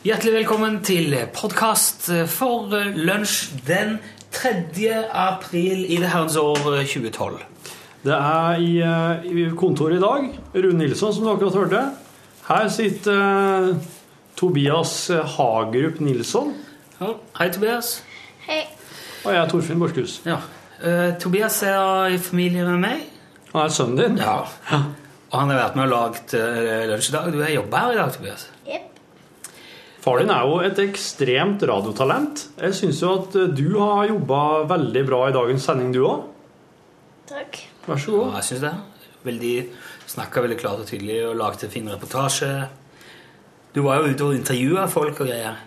Hjertelig velkommen til podkast for lunsj den 3. april i det herrens år 2012. Det er i, eh, i kontoret i dag Rune Nilsson, som du akkurat hørte. Her sitter uh, Tobias Hagerup Nilsson. Ja, hei, Tobias. Hei. Og jeg er Torfinn Borchhus. Ja. Uh, Tobias er i familie med meg. Han er sønnen din. Ja. Og han har vært med og lagd uh, lunsj i dag. Du har jobba her i dag, Tobias. Far din er jo et ekstremt radiotalent. Jeg syns jo at eh, du har jobba veldig bra i dagens sending, du òg. Takk. Vær så Ja, god. jeg syns det. Veldig, Snakka veldig klart og tydelig og lagde en fin reportasje. Du var jo ute og intervjua folk og greier.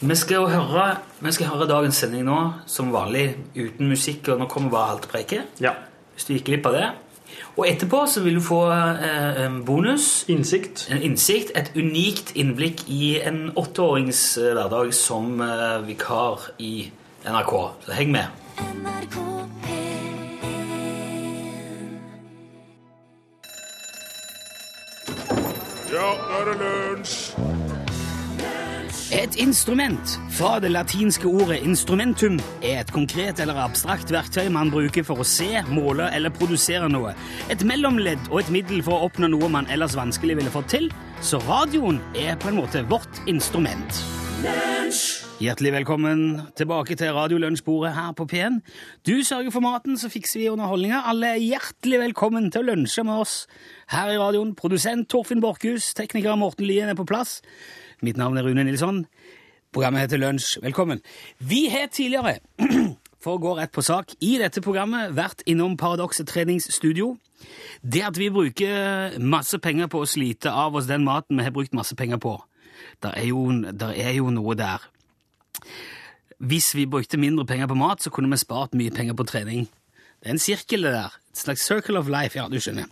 Vi skal jo høre, vi skal høre dagens sending nå, som vanlig, uten musikk. Og nå kommer bare alt preiket. Ja. Hvis du gikk glipp av det. Og etterpå så vil du få eh, en bonus. Innsikt. En innsikt, et unikt innblikk i en åtteårings hverdag som eh, vikar i NRK. Så heng med. NRK Ja, nå er det lunsj! Et instrument, fra det latinske ordet instrumentum, er et konkret eller abstrakt verktøy man bruker for å se, måle eller produsere noe. Et mellomledd og et middel for å oppnå noe man ellers vanskelig ville fått til. Så radioen er på en måte vårt instrument. Hjertelig velkommen tilbake til Radiolunsjbordet her på P1. Du sørger for maten, så fikser vi underholdninga. Alle er hjertelig velkommen til å lunsje med oss her i radioen. Produsent Torfinn Borchhus, tekniker Morten Lien er på plass. Mitt navn er Rune Nilsson. Programmet heter Lunsj. Velkommen. Vi har tidligere, for å gå rett på sak, i dette programmet vært innom Paradokset treningsstudio. Det at vi bruker masse penger på å slite av oss den maten vi har brukt masse penger på, der er jo, der er jo noe der. Hvis vi brukte mindre penger på mat, så kunne vi spart mye penger på trening. Det er en sirkel, det der. Et slags circle of life, ja, du skjønner.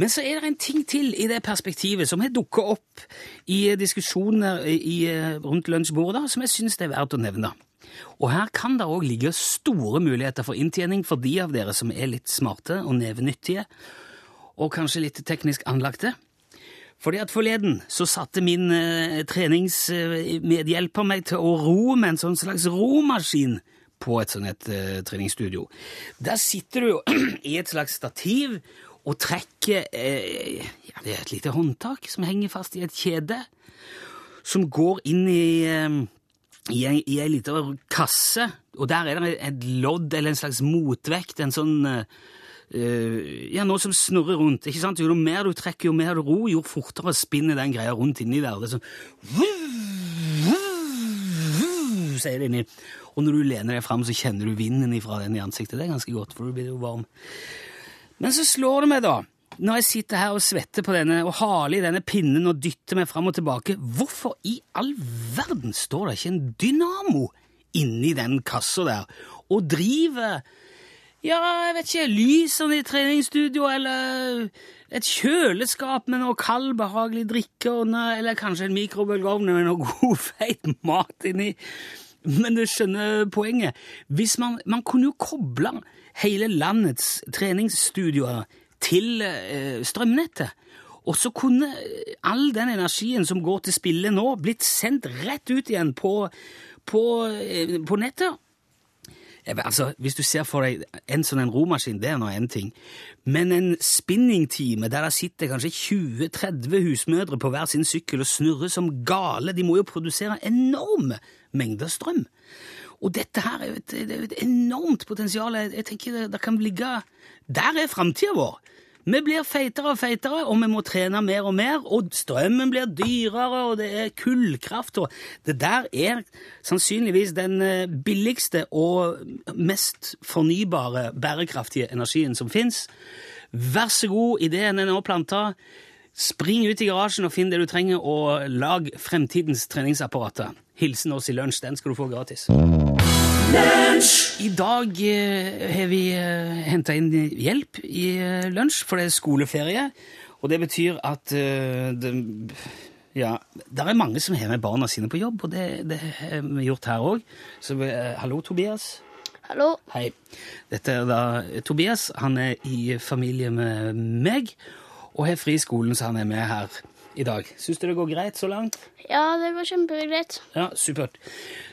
Men så er det en ting til i det perspektivet som har dukket opp i diskusjoner i, rundt lunsjbordet, som jeg syns det er verdt å nevne. Og her kan det òg ligge store muligheter for inntjening for de av dere som er litt smarte og nevenyttige, og kanskje litt teknisk anlagte. Fordi at Forleden så satte min eh, treningsmedhjelper meg til å ro med en sånn slags romaskin på et sånt et, uh, treningsstudio. Der sitter du jo i et slags stativ og trekker eh, ja, Det er et lite håndtak som henger fast i et kjede, som går inn i eh, i en, i en liten kasse, og der er det et lodd eller en slags motvekt, en sånn eh, ja, noe som snurrer rundt. ikke sant? Jo mer du trekker, jo mer du ro, jo fortere spinner den greia rundt inni der. Det er sånn sier det inni. Og når du lener deg fram, så kjenner du vinden ifra den i ansiktet. Det er ganske godt, for du blir jo varm. Men så slår det meg, da, når jeg sitter her og svetter på denne og haler i denne pinnen og dytter meg fram og tilbake, hvorfor i all verden står det ikke en dynamo inni den kassa der og driver ja, jeg vet ikke, lysene i treningsstudio, eller et kjøleskap med noe kald, behagelig drikke, eller kanskje en mikrobølgeovn med noe god, feit mat inni. Men du skjønner poenget. Hvis man, man kunne jo koble hele landets treningsstudioer til eh, strømnettet. Og så kunne all den energien som går til spille nå, blitt sendt rett ut igjen på, på, eh, på nettet. Altså, Hvis du ser for deg en sånn romaskin, det er nå én ting. Men en spinningtime der det sitter kanskje 20-30 husmødre på hver sin sykkel og snurrer som gale, de må jo produsere enorme mengder strøm. Og dette her er jo et, et enormt potensial. Jeg tenker det, det kan ligge Der er framtida vår. Vi blir feitere og feitere, og vi må trene mer og mer, og strømmen blir dyrere, og det er kullkraft, og det der er sannsynligvis den eh, billigste og mest fornybare, bærekraftige energien som fins. Vær så god, ideen er nå planta. Spring ut i garasjen og finn det du trenger, og lag fremtidens treningsapparater. Hilsen oss i lunsj, den skal du få gratis. I dag eh, har vi eh, henta inn hjelp i eh, lunsj, for det er skoleferie. Og det betyr at det, ja, det er mange som har med barna sine på jobb, og det, det har vi gjort her òg. Så hallo, Tobias. Hallo. Hei. Dette er da Tobias. Han er i familie med meg og har fri i skolen, så han er med her i dag. Syns du det går greit så langt? Ja, det går kjempegreit. Ja, supert.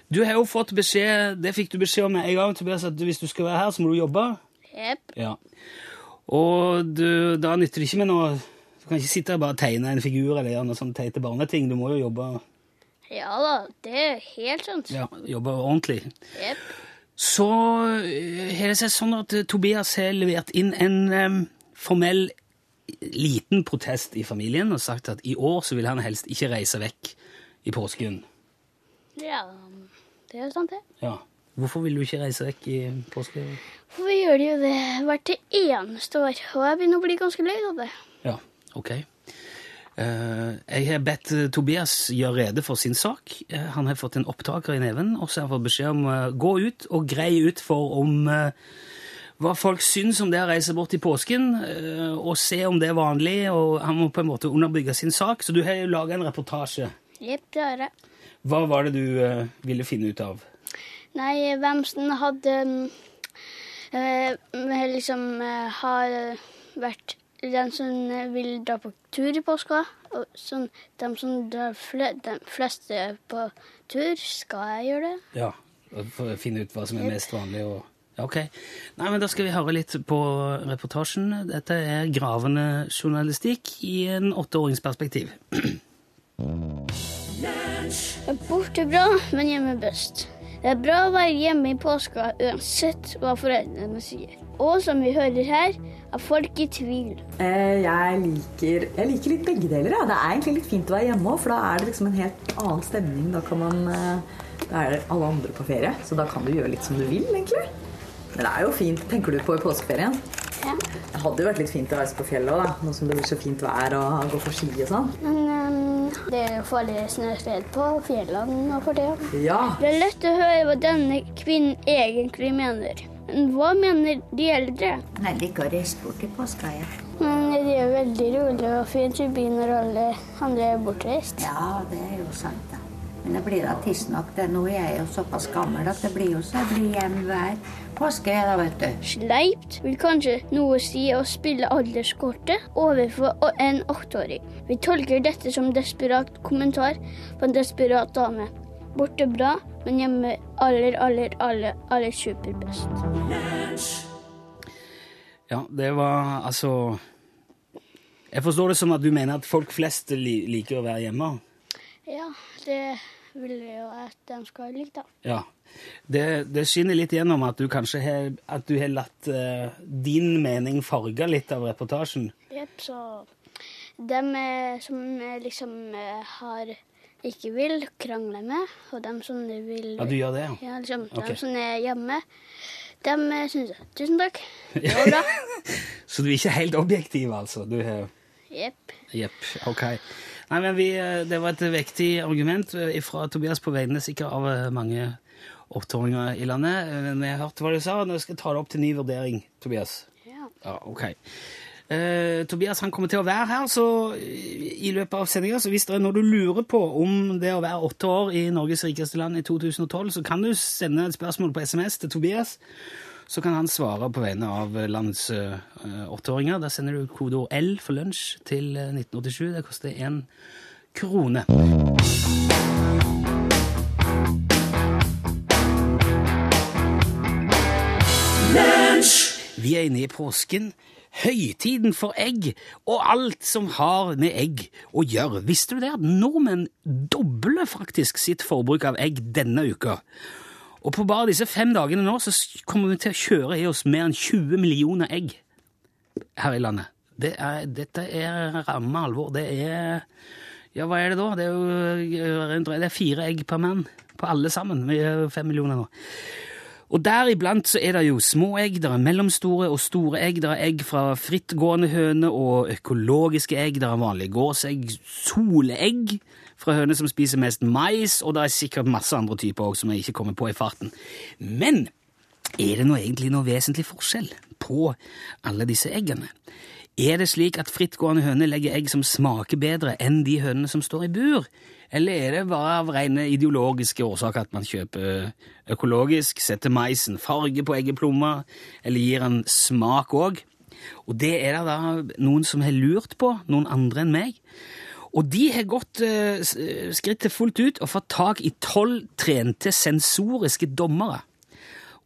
Du har jo fått beskjed, det fikk du beskjed om en gang, Tobias, at hvis du skal være her, så må du jobbe. Yep. Ja. Og du, da nytter det ikke med noe Du kan ikke sitte og bare tegne en figur eller gjøre noe sånn teite barneting. Du må jo jobbe, Ja da, det er helt sant. ja, jobbe ordentlig. Yep. Så eh, har det seg sånn at eh, Tobias har levert inn en um, formell liten protest i familien og sagt at i år så vil han helst ikke reise vekk i påsken. Ja, det er jo sant, det. Ja. Hvorfor vil du ikke reise vekk i påsken? For vi gjør jo det hvert eneste år, og jeg begynner å bli ganske lei av det. Ja, ok. Eh, jeg har bedt eh, Tobias gjøre rede for sin sak. Eh, han har fått en opptaker i neven, og så har han fått beskjed om å gå ut og greie ut for om hva folk syns om det å reise bort i påsken, eh, og se om det er vanlig, og han må på en måte underbygge sin sak. Så du har jo laga en reportasje. Jepp, det har jeg. Hva var det du uh, ville finne ut av? Nei, hvem som hadde eh, liksom uh, har vært den som vil dra på tur i påska. Og sånn, de som drar fle, de fleste på tur, skal jeg gjøre det? Ja, for å finne ut hva som er mest vanlig og Ok. Nei, men Da skal vi høre litt på reportasjen. Dette er gravende journalistikk i en åtteåringsperspektiv. Borte bra, men hjemme best. Det er bra å være hjemme i påska uansett hva foreldrene sier. Og som vi hører her, er folk i tvil. Eh, Jeg liker, jeg liker litt begge deler. Ja. Det er egentlig litt fint å være hjemme òg, for da er det liksom en helt annen stemning. Da, kan man, eh, da er alle andre på ferie, så da kan du gjøre litt som du vil, egentlig. Men det er jo fint. Tenker du på i påskeferien? Ja. Det hadde jo vært litt fint å reise på fjellet òg, da. Nå som det blir så fint vær og gå for ski og sånn. Men um, det er jo farlig snøskred på fjellene nå for tida. Ja. Det er lett å høre hva denne kvinnen egentlig mener. Men hva mener de eldre? Jeg liker å reise bort i påska, ja. Men det er jo veldig rolig og fint i byen når alle andre er bortreist. Ja, det er jo sant, da. Men det blir da tidsnok. det. Nå er jeg jo såpass gammel at det blir jo så jeg blir hjemme hver påske, da, vet du. Sleipt vil kanskje noe si å spille alderskortet overfor en åtteåring. Vi tolker dette som desperat kommentar på en desperat dame. Borte bra, men hjemme aller, aller, aller, aller superbest. Ja, det var altså Jeg forstår det som at du mener at folk flest liker å være hjemme? Ja, det vil jeg jo at de skal like, da. Ja. Det, det skinner litt gjennom at du kanskje har, at du har latt uh, din mening farge litt av reportasjen. Jepp, så dem eh, som eh, liksom har ikke vil krangle med, og dem som vil Ja, du gjør det, ja. Ja, liksom, okay. dem som er hjemme, dem eh, syns jeg. Tusen takk. Det var bra. Så du er ikke helt objektiv, altså? Du har Jepp. Jepp, ok. Nei, men vi, eh, Det var et vektig argument eh, fra Tobias på vegne sikkert av eh, mange åtteåringer i landet. Men jeg hørte hva du sa, og nå skal jeg ta det opp til ny vurdering, Tobias. Ja. Ja, ok. Uh, Tobias han kommer til å være her så i løpet av sendinga, så hvis det er noe du lurer på om det å være åtte år i Norges rikeste land i 2012, så kan du sende et spørsmål på SMS til Tobias. Så kan han svare på vegne av landets eh, åtteåringer. Da sender du kodeord L for lunsj til eh, 1987. Det koster én krone. Vi er inne i påsken. Høytiden for egg og alt som har med egg å gjøre. Visste du det at nordmenn dobler faktisk sitt forbruk av egg denne uka? Og på bare disse fem dagene nå så kommer vi til å kjøre i oss mer enn 20 millioner egg her i landet. Det er, dette er ramme alvor. Det er Ja, hva er det da? Det er jo det er fire egg per mann på alle sammen. Vi er fem millioner nå. Og deriblant så er det jo små egg, det er mellomstore og store egg, det er egg fra frittgående høne og økologiske egg, det er vanlige gåsegg, soleegg fra høner som spiser mest mais, og det er sikkert masse andre typer også som jeg ikke kommer på i farten. Men er det nå egentlig noe vesentlig forskjell på alle disse eggene? Er det slik at frittgående høner legger egg som smaker bedre enn de hønene som står i bur? Eller er det bare av rene ideologiske årsaker at man kjøper økologisk, setter maisen farge på eggeplomma, eller gir den smak òg? Og det er det da noen som har lurt på, noen andre enn meg. Og de har gått eh, eh, skrittet fullt ut og fått tak i tolv trente sensoriske dommere.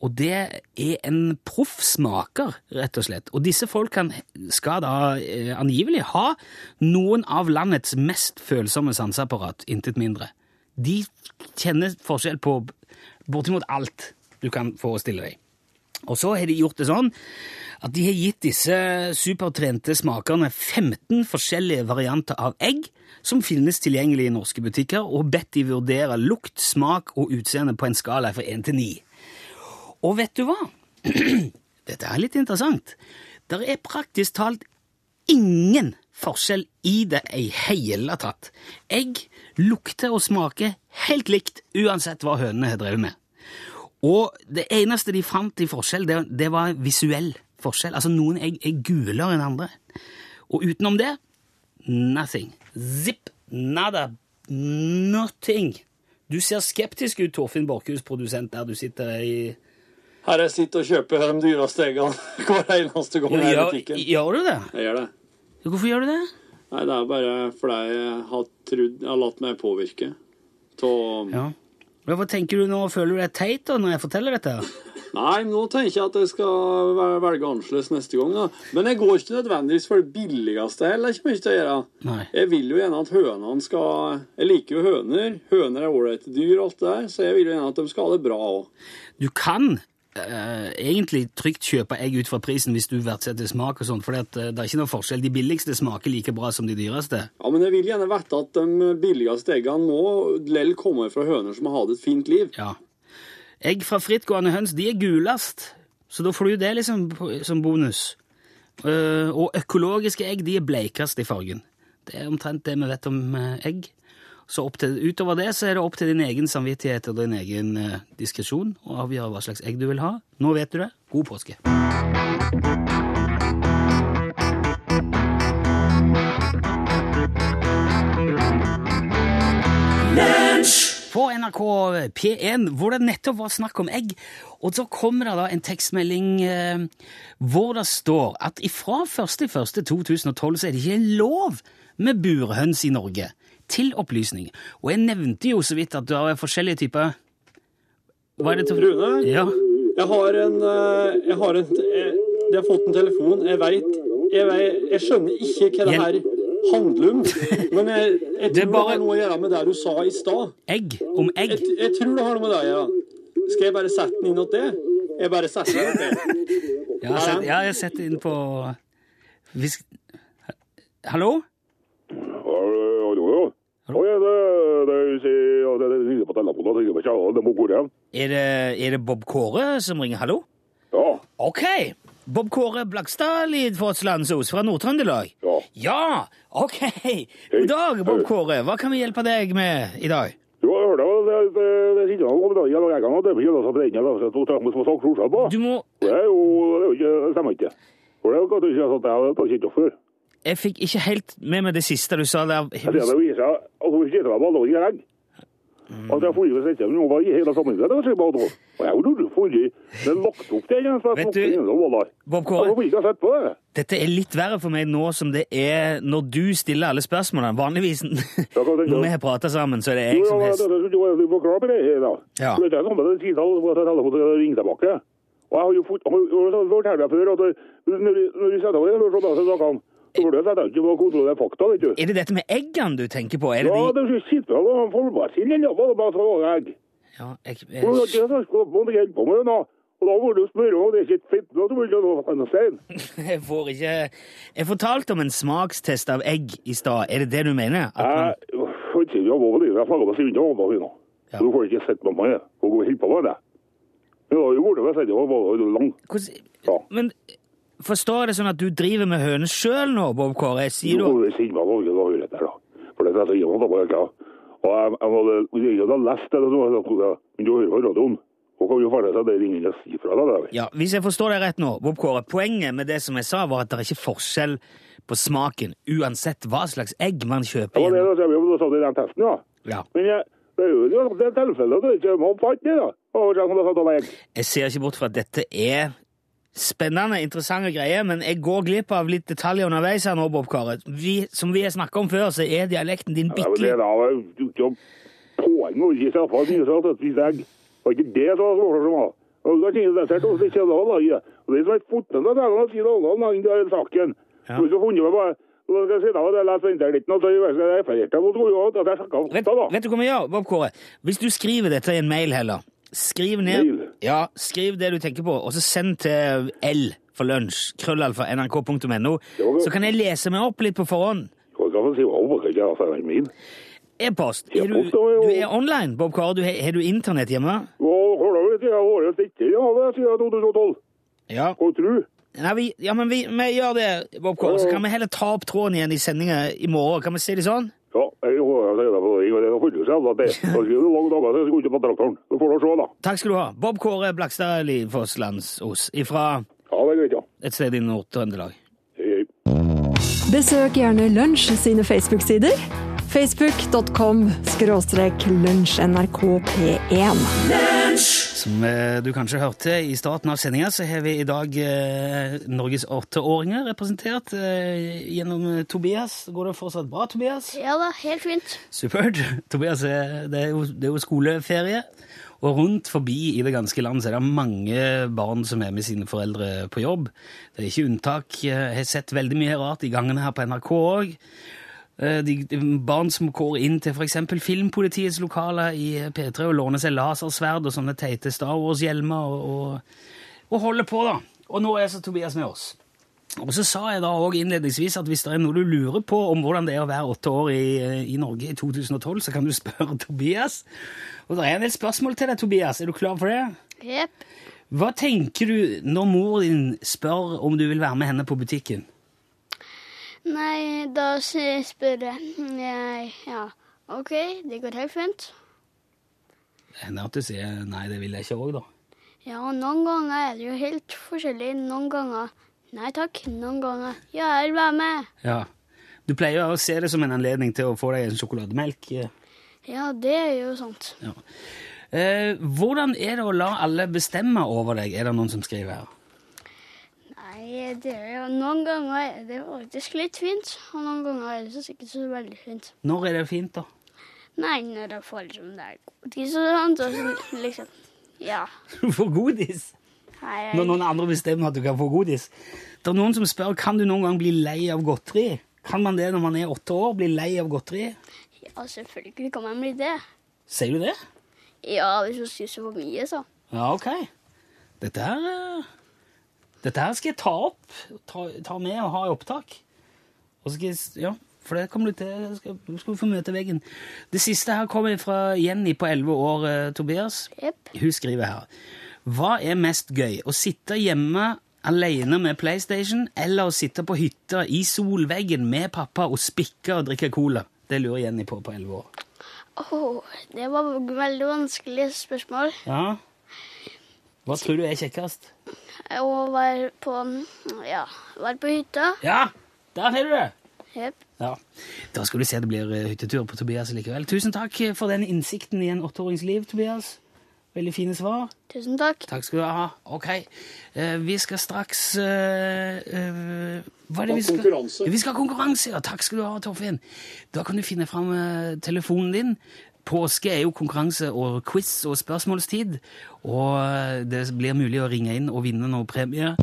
Og det er en proff smaker, rett og slett. Og disse folkene skal da eh, angivelig ha noen av landets mest følsomme sanseapparat, intet mindre. De kjenner forskjell på bortimot alt du kan forestille deg. Og så har de gjort det sånn at de har gitt disse supertrente smakerne 15 forskjellige varianter av egg som finnes tilgjengelig i norske butikker, og bedt de vurdere lukt, smak og utseende på en skala fra 1 til 9. Og vet du hva? Dette er litt interessant. Det er praktisk talt ingen forskjell i det i hele tatt. Egg lukter og smaker helt likt uansett hva hønene har drevet med. Og det eneste de fant i forskjell, det, det var visuell forskjell. Altså noen egg er gulere enn andre. Og utenom det nothing. Zip. Nada. Nothing. Du ser skeptisk ut, Torfinn Borchhus, produsent, der du sitter i Her jeg sitter og kjøper de dyreste eggene hver eneste gang jeg er i butikken. gjør du det? Jeg gjør det. Hvorfor gjør du det? Nei, det er bare fordi jeg har trodd Jeg har latt meg påvirke av Ja. Hva tenker du nå? Føler du deg teit da, når jeg forteller dette? Nei, nå tenker jeg at jeg skal velge annerledes neste gang. da. Men jeg går ikke nødvendigvis for det billigste heller. ikke mye til å gjøre. Nei. Jeg vil jo gjerne at hønene skal Jeg liker jo høner. Høner er ålreite dyr, alt det der, så jeg vil jo gjerne at de skal ha det bra òg. Du kan eh, egentlig trygt kjøpe egg ut fra prisen hvis du verdsetter smak og sånt, for det er ikke noe forskjell. De billigste smaker like bra som de dyreste. Ja, men jeg vil gjerne vite at de billigste eggene må lell komme fra høner som har hatt et fint liv. Ja. Egg fra frittgående høns de er gulest, så da får du det liksom som bonus. Uh, og økologiske egg de er bleikest i fargen. Det er omtrent det vi vet om eh, egg. Så til, utover det så er det opp til din egen samvittighet og din egen uh, diskresjon å avgjøre hva slags egg du vil ha. Nå vet du det. God påske. på NRK P1, hvor det nettopp var snakk om egg. Og så kommer det da en tekstmelding eh, hvor det står at fra 1.1.2012 så er det ikke lov med burhøns i Norge. Til opplysning. Og jeg nevnte jo så vidt at du har forskjellige typer Hva er det til Rune? Ja. Jeg har en eh, Jeg har en jeg, jeg har fått en telefon. Jeg veit jeg, jeg skjønner ikke hva det her handler om. Men jeg, jeg tror det bare- har noe å gjøre med det du sa i stad. Egg. Om egg. Jeg, jeg tror det har noe med det å gjøre. Skal jeg bare sette den inn hos det? Jeg bare setter den inn hos det. Ja, jeg har sett- ja, jeg har sett det inn på Hvis... Hallo, ja. Å, ja, det, det, det, ja, det, det ringer på telefonen. Det ringer på kjære, det må gå igjen. Er det, er det Bob Kåre som ringer? Hallo? Ja, Ok. Bob Kåre Blakstad, Lidfosslandsos fra Nord-Trøndelag. ja. Ja, ok. God dag, Bob Kåre. Hva kan vi hjelpe deg med i dag? Du har hørt det, det, det, det noen om dagen, og jeg kan ha det det, må Det er ikke noe som jo ikke, det stemmer ikke. For det er jo ikke sånn at jeg har ikke kjent før. Jeg fikk ikke helt med meg det siste du sa der. Jeg det viser altså, vi sitter med alle i regn. Altså, jeg får jo sette noe var i hele sammenhengen, det var ikke bare. Og jeg det forrige, er lagt opp til en, Vet du- og var. Bob Jeg Kåre, ikke det. dette er litt verre for meg nå som det er når du stiller alle spørsmålene. Vanligvis når vi har prata sammen, så er det jeg som helst. Du var klar på det. Ja. Du vet, siden av at telefonen skal ringe tilbake. Og jeg har jo fått, fortalt deg før at når vi- setter over en sånn, så da så burde jeg ikke på kontrollere fakta, vet du. Er det dette med eggene du tenker på? Er det Ja, de det skal sitte og forvarsin eller noe, bare så egg. ja, jeg, Og det er jeg, ikke må på med det nå. Og da må du spørre om det er ikke fint da så vil du jeg får ikke Jeg fortalte om en smakstest av egg i stad. Er det det du mener? At man, Jeg si hva det er, jeg snakker med og hva hun Ja. Du får ikke sett med meg, Hun helt på med det. Men da jo vært med seg, det var bare lang. hvordan, Ja. men forstår jeg det sånn at du driver med høner sjøl nå, Bob Kåre? Sier du Jo, sier meg noe, da hører jeg da. For det er jeg må ikke. Og jeg, jeg hadde, jeg lest det, jeg men du hører på radioen. Hun kan jo fare seg det ingen jeg sier fra deg. Ja, Hvis jeg forstår deg rett nå, Bob Kåre, poenget med det som jeg sa, var at det er ikke forskjell på smaken uansett hva slags egg man kjøper. Det var det jeg sa i den testen, ja. Ja. Men jeg, det er jo det er tilfellet, at er ikke man fant det, da. Jeg ser ikke bort fra at dette er spennende, interessante greier, men jeg går glipp av litt detaljer underveis her nå, Bob Kåre. Vi, som vi har snakket om før, så er dialekten din bitte litt ja. Vet, vet du hva vi gjør, Bob Kåre? Hvis du skriver dette i en mail heller, skriv ned? Ja, skriv det du tenker på, og så send til L for lunsj, krøllalfa, nrk.no, så kan jeg lese meg opp litt på forhånd. Ikke jeg? E-post. Er du, du er online, Bob Kåre? Har har du internett hjemme? Jeg, jeg har vært sikker, ja, det siden 2012. Ja. Hva tror du? Nei, vi, ja, men vi, vi gjør det, Bob Kåre. Så kan vi heller ta opp tråden igjen i sendinga i morgen. Kan vi si det sånn? Ja, jeg jeg sier det det, seg at det, da dager, så jeg skal ikke på traktoren. Så får du se da. Takk skal du ha. Bob Kåre Blakstad Livfosslandsos ifra Ja, det vet jeg. et sted i Nord-Trøndelag. Besøk gjerne Lunsj sine Facebook-sider. Facebook.com skråstrek lunsjnrkp1. Som eh, du kanskje hørte i starten av sendinga, så har vi i dag eh, Norges åtteåringer representert eh, gjennom Tobias. Går det fortsatt bra, Tobias? Ja da, helt fint. Supert. Tobias, det er, jo, det er jo skoleferie. Og rundt forbi i det ganske land så er det mange barn som er med sine foreldre på jobb. Det er ikke unntak. Jeg har sett veldig mye rart i gangene her på NRK òg. De, de barn som går inn til f.eks. Filmpolitiets lokaler i P3 og låner seg lasersverd og sånne teite Star Wars-hjelmer og, og, og holder på, da. Og nå er så Tobias med oss. Og så sa jeg da også innledningsvis at hvis det er noe du lurer på om hvordan det er å være åtte år i, i Norge i 2012, så kan du spørre Tobias. Og det er en del spørsmål til deg, Tobias. Er du klar for det? Jepp. Hva tenker du når mor din spør om du vil være med henne på butikken? Nei, da spør jeg Ja, OK, det går helt fint. Det hender at du sier nei, det vil jeg ikke òg, da. Ja, noen ganger er det jo helt forskjellig. Noen ganger nei takk. Noen ganger ja, jeg vil være med. Ja. Du pleier å se det som en anledning til å få deg en sjokolademelk. Ja, det er jo sant. Ja. Eh, hvordan er det å la alle bestemme over deg, er det noen som skriver her? Nei, det er jo Noen ganger er det faktisk litt fint, og noen ganger er det ikke så veldig fint. Når er det fint, da? Nei, når jeg får liksom det er godis og sånt, og så liksom Ja. Du får godis! Nei, Når noen andre bestemmer at du kan få godis. Det er noen som spør kan du noen gang bli lei av godteri. Kan man det når man er åtte år? Bli lei av godteri? ja, selvfølgelig kan man bli det. Sier du det? Ja, hvis du spiser for mye, så. Ja, ok. Dette her eh, Dette her skal jeg ta opp, ta, ta med og ha i opptak. Og så skal jeg, ja, for det kommer du til skal, Du skal få møte veggen. Det siste her kommer fra Jenny på 11 år, eh, Tobias. Yep. Hun skriver her. Hva er mest gøy? Å sitte hjemme alene med PlayStation, eller å sitte på hytta i solveggen med pappa og spikke og drikke cola? Det lurer Jenny på på 11 år. Åh, det var veldig vanskelig spørsmål. Ja. Hva tror du er kjekkest? Å være på Ja, være på hytta. Ja, der har du det! Yep. Ja. Da skal du se det blir eh, hyttetur på Tobias likevel. Tusen takk for den innsikten i en åtteårings liv, Tobias. Veldig fine svar. Tusen takk. Takk skal du ha. Ok, eh, vi skal straks eh, eh, Hva er det vi skal? konkurranse. Vi skal ha konkurranse, ja. Takk skal du ha, Torfinn. Da kan du finne fram eh, telefonen din. Påske er jo konkurranse og quiz og spørsmålstid, og det blir mulig å ringe inn og vinne noe premie.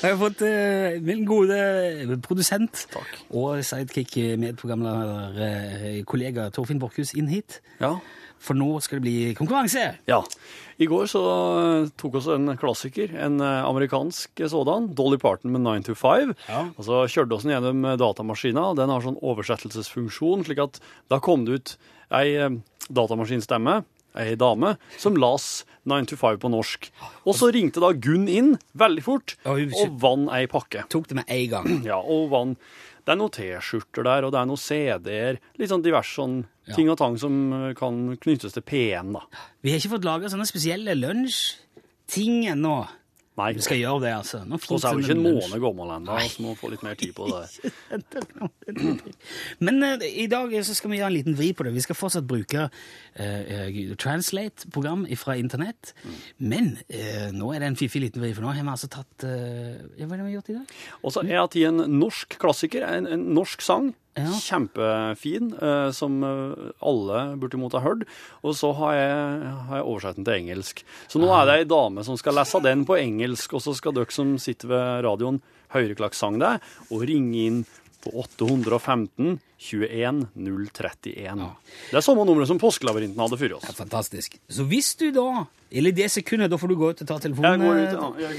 Jeg har fått eh, min gode produsent og sidekick, medprogramleder, eh, kollega Torfinn Borchhus inn hit. Ja. For nå skal det bli konkurranse. Ja. I går så tok oss en klassiker, en eh, amerikansk sådan, Dolly Parton med 9 to 5. Ja. Og så kjørte oss den gjennom datamaskina, den har sånn oversettelsesfunksjon, slik at da kom det ut ei eh, datamaskinstemme, ei dame, som las 9 to 5 på norsk. Og så ringte da Gunn inn, veldig fort, og vann ei pakke. Tok det med en gang. Ja, og vann. Det er noen T-skjorter der, og det er noen CD-er, litt sånn diverse sånn ting og tang som eh, kan knyttes til P1 da. Vi har ikke fått laga sånne spesielle lunsjting ennå. Nei. Vi skal gjøre det, altså. Nå Og så er vi ikke en måned gammel ennå, så må vi få litt mer tid på det. Men uh, i dag så skal vi gjøre en liten vri på det. Vi skal fortsatt bruke uh, eh, Translate-program fra internett. Men uh, nå er det en fiffig liten vri, for nå har vi altså tatt ja, Hva er det vi har gjort i dag? Og så er jeg tatt en norsk klassiker, en, en norsk sang. Ja. Kjempefin, eh, som eh, alle burde har ha hørt. Og så har jeg, har jeg oversatt den til engelsk. Så nå er det ei dame som skal lese den på engelsk, og så skal dere som sitter ved radioen, høre hva slags sang det er, og ringe inn på 815 21 031. Det er samme nummeret som Påskelabyrinten hadde før oss. Fantastisk. Så hvis du da, eller i det sekundet, da får du gå ut og ta telefonen Jeg går ut, eh, ja. Jeg.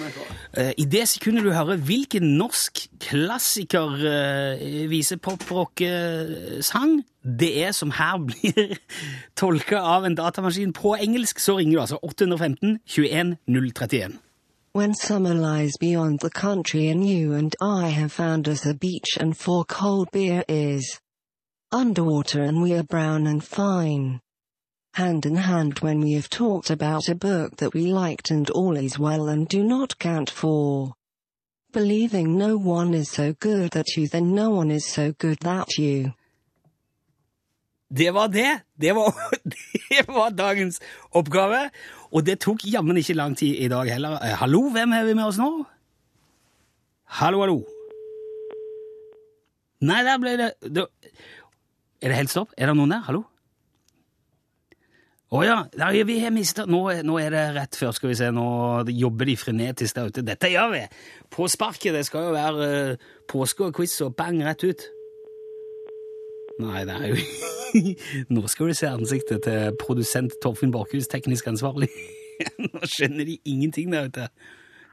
Eh, I det sekundet du hører hvilken norsk klassiker viser visepop-rock-sang det er som her blir tolka av en datamaskin på engelsk, så ringer du altså 815 21 031. When summer lies beyond the country and you and I have found us a beach and four cold beer is underwater and we are brown and fine. Hand in hand when we have talked about a book that we liked and all is well and do not count for. Believing no one is so good that you then no one is so good that you. Det var det! Det var, det var dagens oppgave. Og det tok jammen ikke lang tid i dag heller. Eh, hallo, hvem har vi med oss nå? Hallo, hallo. Nei, der ble det, det Er det helt stopp? Er det noen der? Hallo? Å ja. Nei, vi har mista nå, nå er det rett før, skal vi se. Nå jobber de frenetisk der ute. Dette gjør vi! På sparket. Det skal jo være uh, påske og quiz og bang rett ut. Nei, det er jo Nå skal du se ansiktet til produsent Torfinn Borchhus, teknisk ansvarlig. Nå skjønner de ingenting der ute.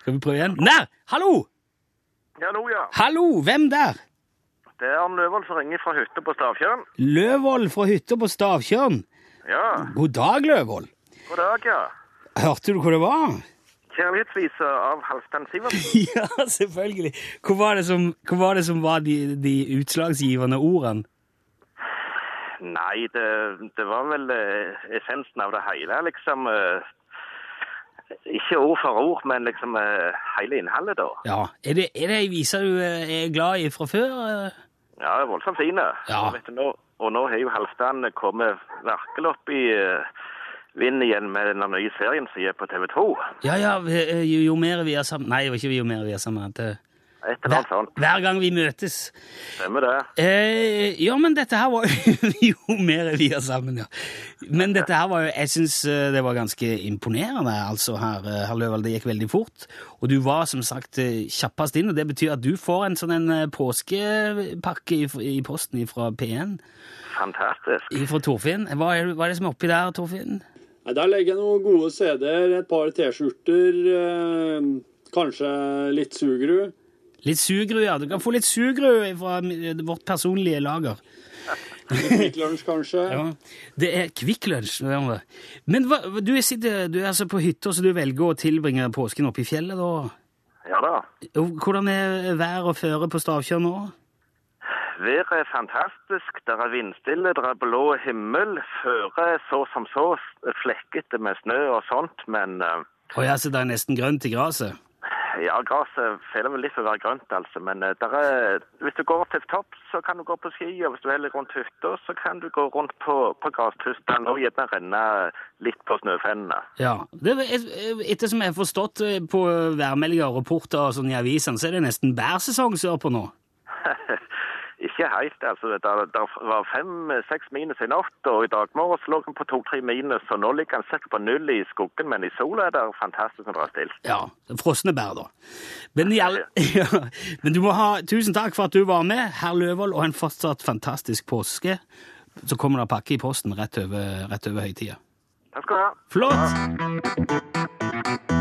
Skal vi prøve igjen? Der! Hallo! Hallo, ja. Hallo! Hvem der? Det er han, Løvold som ringer fra hytta på Stavtjørn. Løvold fra hytta på Stavtjørn. Ja, God dag, Løvold. god dag, ja. Hørte du hva det var? Kjærlighetsvise av Halvdan Sivertsen. Ja, selvfølgelig. Hva var det som, var, det som var de, de utslagsgivende ordene? Nei, det, det var vel eh, essensen av det hele, liksom. eh, ikke ord for ord, men liksom eh, hele innholdet, da. Ja, Er det, er det ei vise du er glad i fra før? Ja, det er voldsomt fin. Ja. Og, nå, har jo Halvdan kommet virkelig opp i vind igjen med den nye serien som er på TV 2. Ja, ja, jo, jo mer vi er sammen Nei, det var ikke jo mer vi er sammen. At, eh, Et eller annet hver, sånt. hver gang vi møtes. Stemmer det. Eh, ja, men dette her var jo mer vi er sammen, ja. Men dette her var jo Jeg syns det var ganske imponerende, altså, her, eh, herr Løvold. Det gikk veldig fort. Og du var som sagt eh, kjappest inn, og det betyr at du får en sånn en eh, påskepakke i, i posten fra P1 Fantastisk. fra Torfinn. Hva er, hva er det som er oppi der, Torfinn? Nei, Der legger jeg noen gode CD-er, et par T-skjorter, eh, kanskje litt Sugru. Litt Sugru, ja. Du kan få litt Sugru fra vårt personlige lager. Kvikk Lunsj, kanskje. Ja, Det er Kvikk Lunsj. det er det. Men hva, du, er, sitter, du er altså på hytta, så du velger å tilbringe påsken oppe i fjellet, da? Ja da. Hvordan er vær og føre på Stavkjør nå? Været er fantastisk. Det er vindstille, det er blå himmel. Føre er så som så flekkete med snø og sånt, men eh, Å ja, så det er nesten grønt i gresset? Ja, gresset føler vel litt for å være grønt, altså. Men eh, er, hvis du går til topps, så kan du gå på ski, og hvis du heller rundt hytta, så kan du gå rundt på, på grespustene og gjerne renne litt på snøfennene. Ja. Det, er- ettersom jeg har forstått eh, på værmeldinger og rapporter og sånn i avisene, så er det nesten bærsesong sørpå nå. Ikke helt, altså. Det var fem-seks minus i natt, og i dag morges lå den på to-tre minus, og nå ligger den sikkert på null i skuggen, men i sola er det fantastisk når det er stilt. Ja, frosne bær, da. Men, all, ja, men du må ha tusen takk for at du var med, herr Løvold, og en fortsatt fantastisk påske. Så kommer det pakke i posten rett over, rett over høytida. Takk skal du ha. Flott!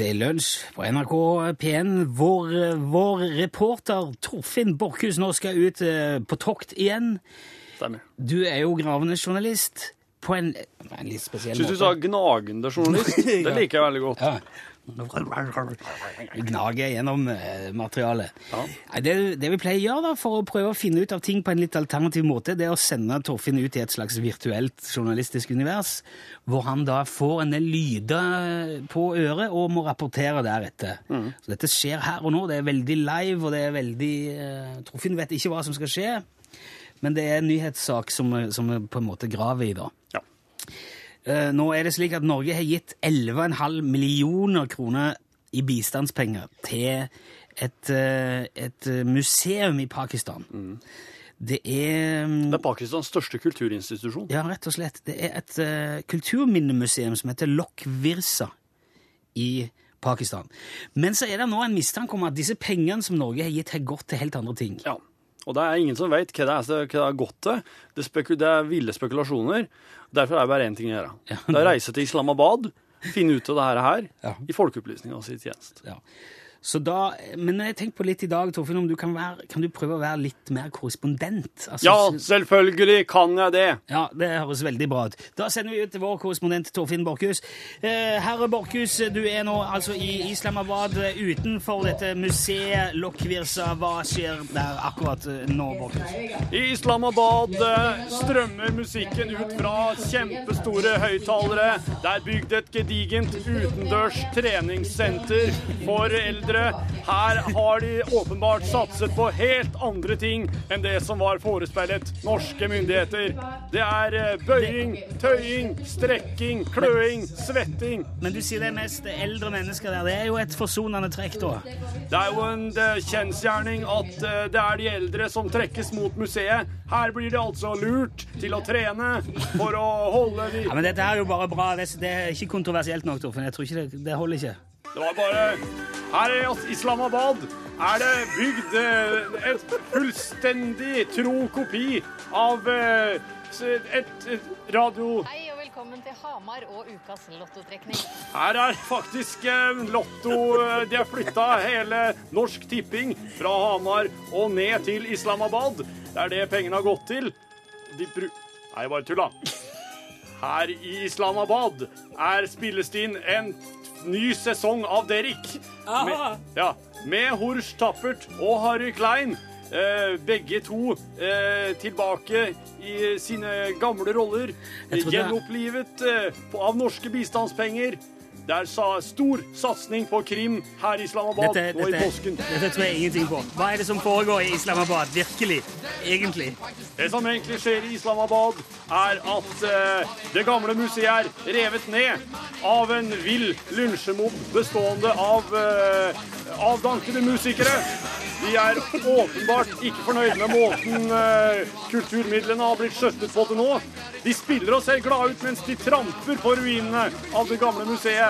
Er Lunsj på NRK P1. Vår, vår reporter Torfinn Borchhus nå skal ut eh, på tokt igjen. Stemmer. Du er jo gravende journalist. på en, en litt spesiell Synes måte. du sa gnagende journalist? Det liker jeg veldig godt. Ja. Gnage gjennom eh, materialet. Ja. Det, det vi pleier å gjøre da, for å prøve å finne ut av ting på en litt alternativ måte, det er å sende Torfinn ut i et slags virtuelt journalistisk univers, hvor han da får en del lyder på øret og må rapportere deretter. Så dette skjer her og nå. Det er veldig live, og det er veldig uh, Torfinn vet ikke hva som skal skje, men det er en nyhetssak som, som vi på en måte graver i, da. Ja. Eh, Nå er det slik at Norge har gitt 11,5 millioner kroner i bistandspenger til et, eh, et museum i Pakistan. Det er Det er Pakistans største kulturinstitusjon. Ja, rett og slett. Det er et uh, kulturminnemuseum som heter Lok Virsa i Pakistan. Men så er det nå en mistanke om at disse pengene som Norge har gitt, har gått til helt andre ting. Ja. Og det er ingen som vet hva det er, hva det er gått til. Det, det er ville spekulasjoner. Derfor er det bare én ting å gjøre. Det er å reise til Islamabad, finne ut av det her, Ja. i folkeopplysninga si tjeneste. Ja. Så da, men jeg tenkte på litt i dag, Torfinn, om du kan, være, kan du prøve å være litt mer korrespondent? Altså, Ja, selvfølgelig kan jeg det! Ja, det høres veldig bra ut. Da sender vi ut til vår korrespondent Torfinn Borchhus. Eh, herre Borchhus, du er nå altså i Islamabad eh, utenfor dette museet Lokvirsa. Hva skjer der akkurat eh, nå, Borchhus? I Islamabad eh, strømmer musikken ut fra kjempestore høyttalere. Det er bygd et gedigent utendørs treningssenter for eldre. Her har de åpenbart satset på helt andre ting enn det som var forespeilet norske myndigheter. Det er eh, bøying, tøying, strekking, kløing, svetting. Men du sier det er mest eldre mennesker der. Det er jo et forsonende trekk, da. Det er jo en eh, kjensgjerning at eh, det er de eldre som trekkes mot museet. Her blir de altså lurt til å trene for å holde de Ja, men dette er jo bare bra. Det, det er ikke kontroversielt nok, Torfinn. Jeg tror ikke det, det holder ikke. Det var bare Her i Islamabad er det bygd eh, et fullstendig tro kopi av eh, et, radio... Hei og velkommen til Hamar og ukas lottotrekning. Her er faktisk Lotto eh, De har flytta hele Norsk Tipping fra Hamar og ned til Islamabad. Det er det pengene har gått til. De bru... Nei, bare tulla. Her i Islamabad er spilles det inn en ny sesong av Derrick. Med, ja, med Horst Tappert og Harry Klein. Eh, begge to eh, tilbake i sine gamle roller. Er- Gjenopplivet eh, av norske bistandspenger. Det er sa, stor satsing på krim her i Islamabad Dette, nå i påsken. dette tror jeg ingenting på. Hva er det som foregår i Islamabad? Virkelig. Egentlig. Det som egentlig skjer i Islamabad, er at eh, det gamle museet er revet ned av en vill lynsjemobb bestående av uh, avdankede musikere. De er åpenbart ikke fornøyd med måten eh, kulturmidlene har blitt skjøttet på til nå. De spiller og ser glade ut mens de tramper på ruinene av det gamle museet.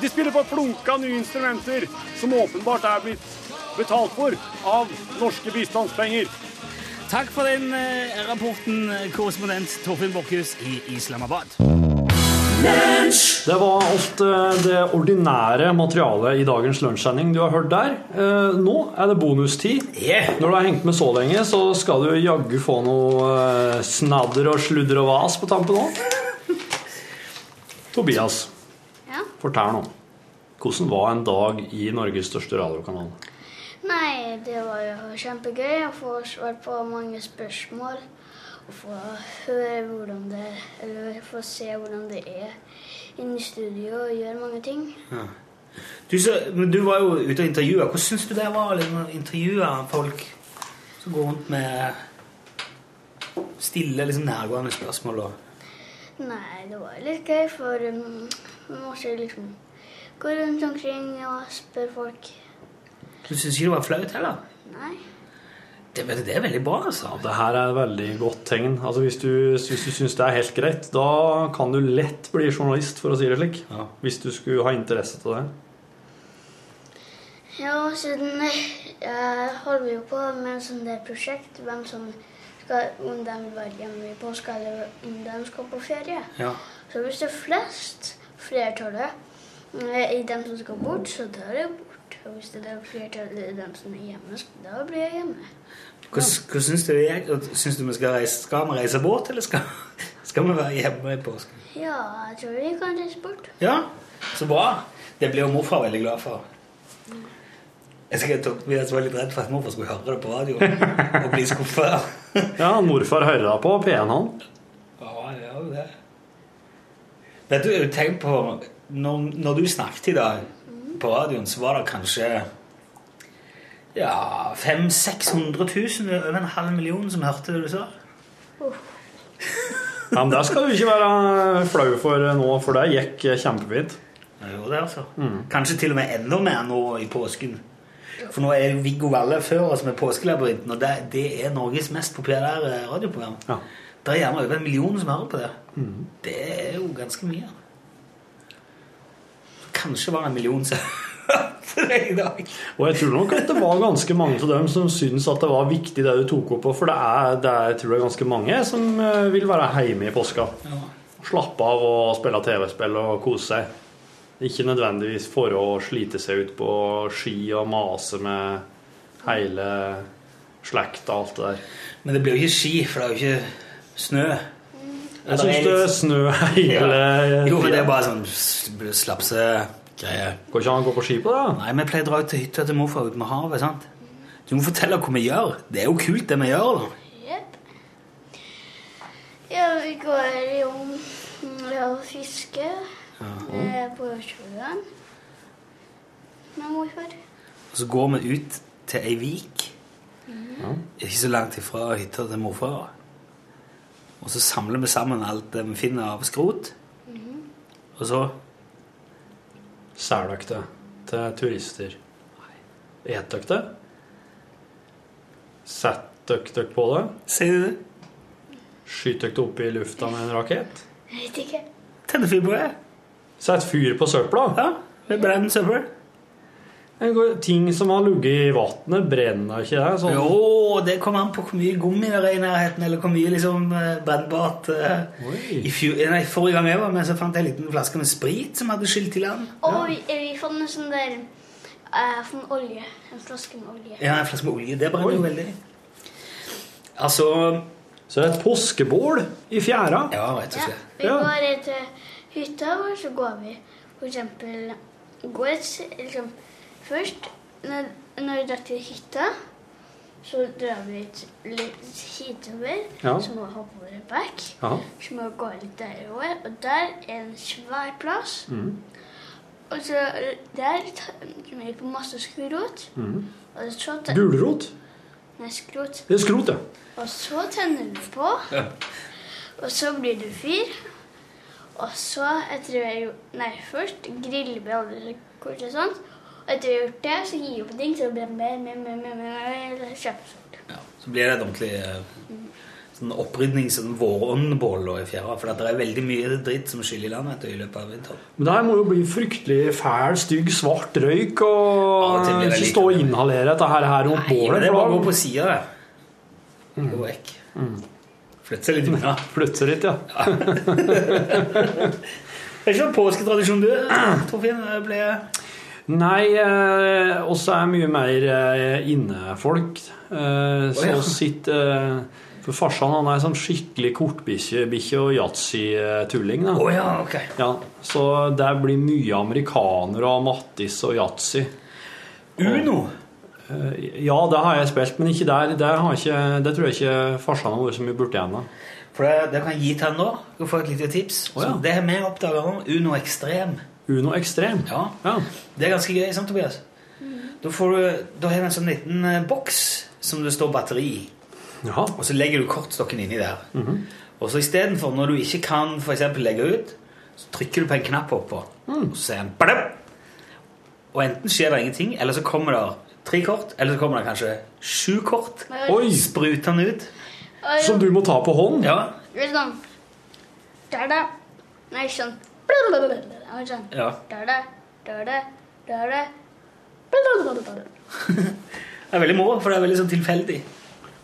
De spiller på flunka nye instrumenter som åpenbart er blitt betalt for av norske bistandspenger. Takk for den eh, rapporten, eh, korrespondent Torfinn Borchhus i Islamabad. Det var alt eh, det ordinære materialet i dagens lunsjsending du har hørt der. Eh, Nå er det bonustid. Når du har hengt med så lenge, så skal du jaggu få noe eh, snadder og sludder og vas på tampen òg. Tobias, Ja. fortell nå. Hvordan var en dag i Norges største radiokanal? Nei, det var jo kjempegøy å få svar på mange spørsmål. Og få høre hvordan det Eller få se hvordan det er inne i studio og gjøre mange ting. Du, så, men du var jo ute og intervjua. Hvordan syns du det var liksom, å intervjue folk som går rundt med stille, liksom nærgående spørsmål? Og... Nei, det var litt gøy, for um, man ikke liksom gå rundt omkring og spørre folk. Du syns ikke det var flaut heller? Nei. Det, det er veldig bra, altså. Det her er et veldig godt tegn. Altså Hvis du, hvis du syns det er helt greit, da kan du lett bli journalist, for å si det slik. Hvis du skulle ha interesse til det. Ja, siden jeg holder jo på med en sånn der prosjekt hvem som skal, om de vil være hjemme i påska, eller om de skal på ferie. Ja. Så hvis det er flest, flertallet, eh, i dem som skal bort, så drar jeg bort. Og hvis det er flertallet i dem som er hjemme, så- da blir jeg hjemme. Hva, hva syns du? Syns du vi skal reise, skal vi reise bort, eller skal, Skal vi være hjemme i påsken? Ja, jeg tror vi kan reise bort. Ja, så bra. Det blir jo morfar veldig glad for. Jeg skal vi var litt redd for at morfar skulle høre det på radio og bli skuffa. Ja, morfar hører på P1, han. Ja, det gjør jo det. Vet du, tenk på når, når du snakket i dag på radioen, så var det kanskje ja, 500 600 000, over en halv million, som hørte det du sa. Ja, men Det skal du ikke være flau for nå, for det gikk kjempefint. Det gjorde det, altså. Kanskje til og med enda mer nå i påsken. For nå er jo Viggo Valle før oss med Påskelabyrinten, og det, det er Norges mest populære radioprogram. Ja. Det er gjerne over en million som hører på det. Det er jo ganske mye. Kanskje var det en million som hørte det i dag. Og jeg tror nok at det var ganske mange av dem som syntes at det var viktig det du tok opp på, for det er, det er jeg tror er ganske mange som eh, vil være hjemme i påska. Ja. Slappe av og spille TV-spill og kose seg. Ikke nødvendigvis for å slite seg ut på ski og mase med hele slekta og alt det der. Men det blir jo ikke ski, for det er jo ikke snø. Jeg syns det er snø hele Jo, men det er bare sånn slapsegreie. Går ikke an å gå på ski på det? Nei, vi pleier å dra ut til hytta til morfar ute med havet. sant? Du må fortelle hva vi gjør. Det er jo kult, det vi gjør. da. Jepp. Ja, vi går jo og fisker på sjøen med morfar. Og så går vi ut til ei vik. Ikke så langt ifra hytta til morfar. Og så samler vi sammen alt det vi finner av skrot. Og så Selger dere det til turister? Et dere det? Setter dere dere på det? Sier du det? Skyter dere det opp i lufta med en rakett? Jeg vet ikke. Tenner fyr på det. Sett fyr på søpla? Ja, det brenner søppel. Ting som har ligget i vannet, brenner ikke det? Sånn. Jo, det kommer an på hvor mye gummi det er i nærheten, eller hvor mye liksom eh, brennbart eh, I fjor, nei, Forrige gang jeg var med, så fant jeg en liten flaske med sprit som hadde skylt i land. Og vi, vi fant en sånn der uh, fant olje. En flaske med olje. Ja, en flaske med olje. Det brenner Oi. jo veldig. Altså Så det er et påskebål i fjæra? Ja, rett og Ja, slett. vi Ja. går til hytta og så går vi eksempel går liksom, Først, når, når vi drar til hytta, så drar vi litt, litt hitover, Ja. så må vi hoppe over en bekk. Ja. Så må vi gå litt derover, og der er en svær plass. Mm. Og så der tar vi på masse skrot. Mm. Gulrot? Nei, skrot. Det er skrot, ja. Og så tenner du på. Ja. Og så blir det fyr. Og så, etter vi har gjort Nei, først griller vi alle kort og sånt. Og etter vi har gjort det, så gir vi på ting, så blir det mer, mer, mer, mer, mer, mer kjempestort. Ja, så blir det et ordentlig eh, sånn opprydning, sånn våronbål i fjæra. For det er veldig mye dritt som skyller i land vet du, i løpet av vinteren. Men det her må jo bli fryktelig fæl, stygg, svart røyk og det ikke stå og inhalere dette her, her men bålet. det er bare å gå på sida, det. Gå vekk. Flytte seg litt unna. Flytte litt, ja. Det er ikke noen påsketradisjon du, Torfinn? Ble Nei, eh, også er mye mer eh, innefolk. Eh, så ja. sitter eh, For farsan han er sånn skikkelig kortbikkje bikkje og yatzy-tulling. Å ja, okay. Ja, så der blir mye amerikanere og Mattis og yatzy. Uno. Eh, Ja, det har jeg spilt, men ikke der. Det, har ikke, det tror jeg ikke farsan har vært så mye borti ennå. For det, det kan jeg gi til han nå. Du får et lite tips. Oh, ja. Så det har vi oppdaga nå. Uno Ekstrem. Uno Ekstrem? Ja, Ja. Det er ganske gøy, sant, Tobias? Da, får du, da har du en sånn liten eh, boks som det står batteri i. Ja. Og så legger du kortstokken inni der. Og så istedenfor, når du ikke kan for eksempel legge ut, så trykker du på en knapp oppå, og så sier den Og enten skjer det ingenting, eller så kommer det tre kort, eller så kommer det kanskje sju kort. Oi! Sprutende ut. Oi. Som du må ta på hånd? Ja. Det er sånn Der, da. Nei, sånn sånn. ja. Der, da. Der, da. Der, da. Det er veldig moro, for det er veldig sånn tilfeldig.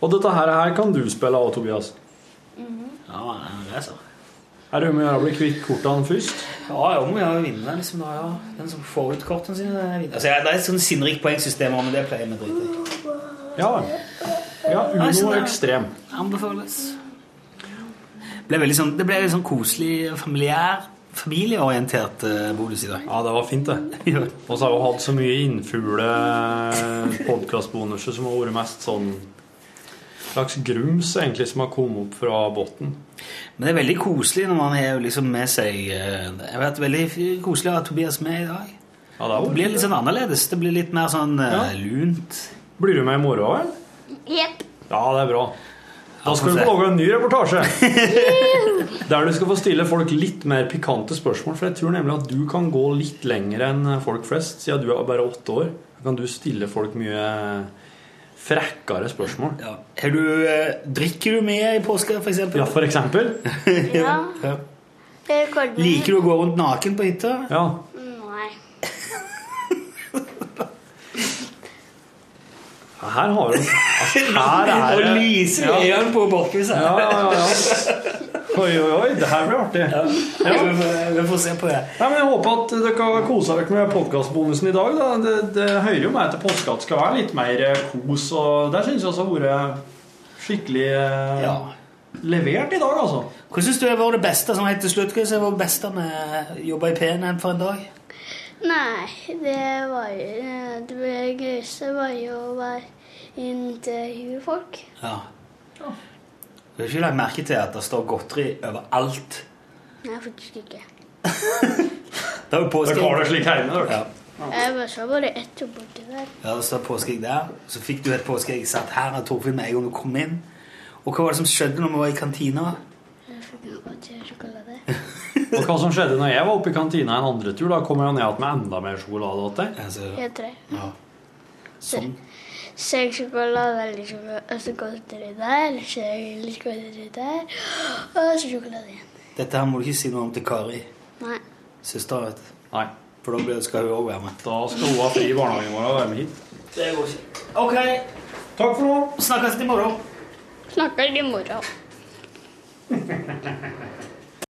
Og dette her, her kan du spille av, Tobias. Ja, det er så. Er det om å gjøre å bli kvitt kortene først? Ja, jeg må jo vinne liksom, da, ja. Den som får ut kortene sine, vinner. Altså, det er et sånn sinnrikt poengsystem, men det pleier vi å drite i. Ja. ja Uno sånn ekstrem. Anbefales. ble sånn, det ble litt sånn koselig, familiær, familieorientert eh, bonus i dag. Ja, det var fint, det. Og så har vi hatt så mye innfugle podkastbonuser som har vært mest sånn slags grums, egentlig, som har kommet opp fra bunnen. Men det er veldig koselig når man har liksom med seg Jeg vet, veldig koselig å ha Tobias med i dag. Ja, det, Det blir litt sånn annerledes. Det blir litt mer sånn eh, Ja. lunt. Blir du med i morgen, vel? Jepp. Ja, det er bra. Da skal du få få lage en ny reportasje. Der du skal få stille folk litt mer pikante spørsmål. For jeg tror nemlig at du kan gå litt lenger enn folk flest, siden du er bare åtte år. Da kan du stille folk mye frekkere spørsmål. Ja. Du, eh, drikker du mye i påska, for eksempel? Ja, for eksempel. Ja. Ja. Liker du å gå rundt naken på hytta? Ja. Nei. Her har du altså, Her er Og det lyser ja. øynene på Borchhus her. Ja, ja, ja. Oi, oi, oi. Det her blir artig. Ja. Vi, får- vi får se på det. Ja, men Jeg håper at dere har kosa dere med podkastbonusen i dag. Da. Det, det hører jo meg til påske at det skal være litt mer eh, kos, og der syns jeg også har vært skikkelig eh, Ja. levert i dag, altså. Hva syns du har vært det beste som helt til slutt? Hva har vært det beste med å jobbe i PNM for en dag? Nei, det var jo Det gøyeste var jo å være intervjue folk. Ja. Du har ikke lagt merke til at det står godteri overalt? Nei, faktisk ikke. Det er jo påskeegg. Dere har det slik hjemme, dere. Ja. Jeg var så bare ett borti der. ja, det står påskeegg der. Så fikk du et påskeegg satt her av Torfinn med en gang du kom inn. Og hva var det som skjedde når vi var i kantina? Jeg fikk noe til sjokolade. Og hva som skjedde når jeg var oppe i kantina en andre tur, da kom jeg ned igjen med enda mer sjokolade til deg. Altså, Jeg tror ja. Sånn. Seg sjokolade, litt sjokolade, og så godteri der, seg litt godteri der, og så sjokolade igjen. Dette her må du ikke si noe om til Kari, Nei. søstera, vet du. Nei. For da skal hun òg være med. Da skal hun ha fri i barnehagen vår og være med hit. Det går ikke. Ok, Takk for nå. snakkes i morgen. Snakkes i morgen.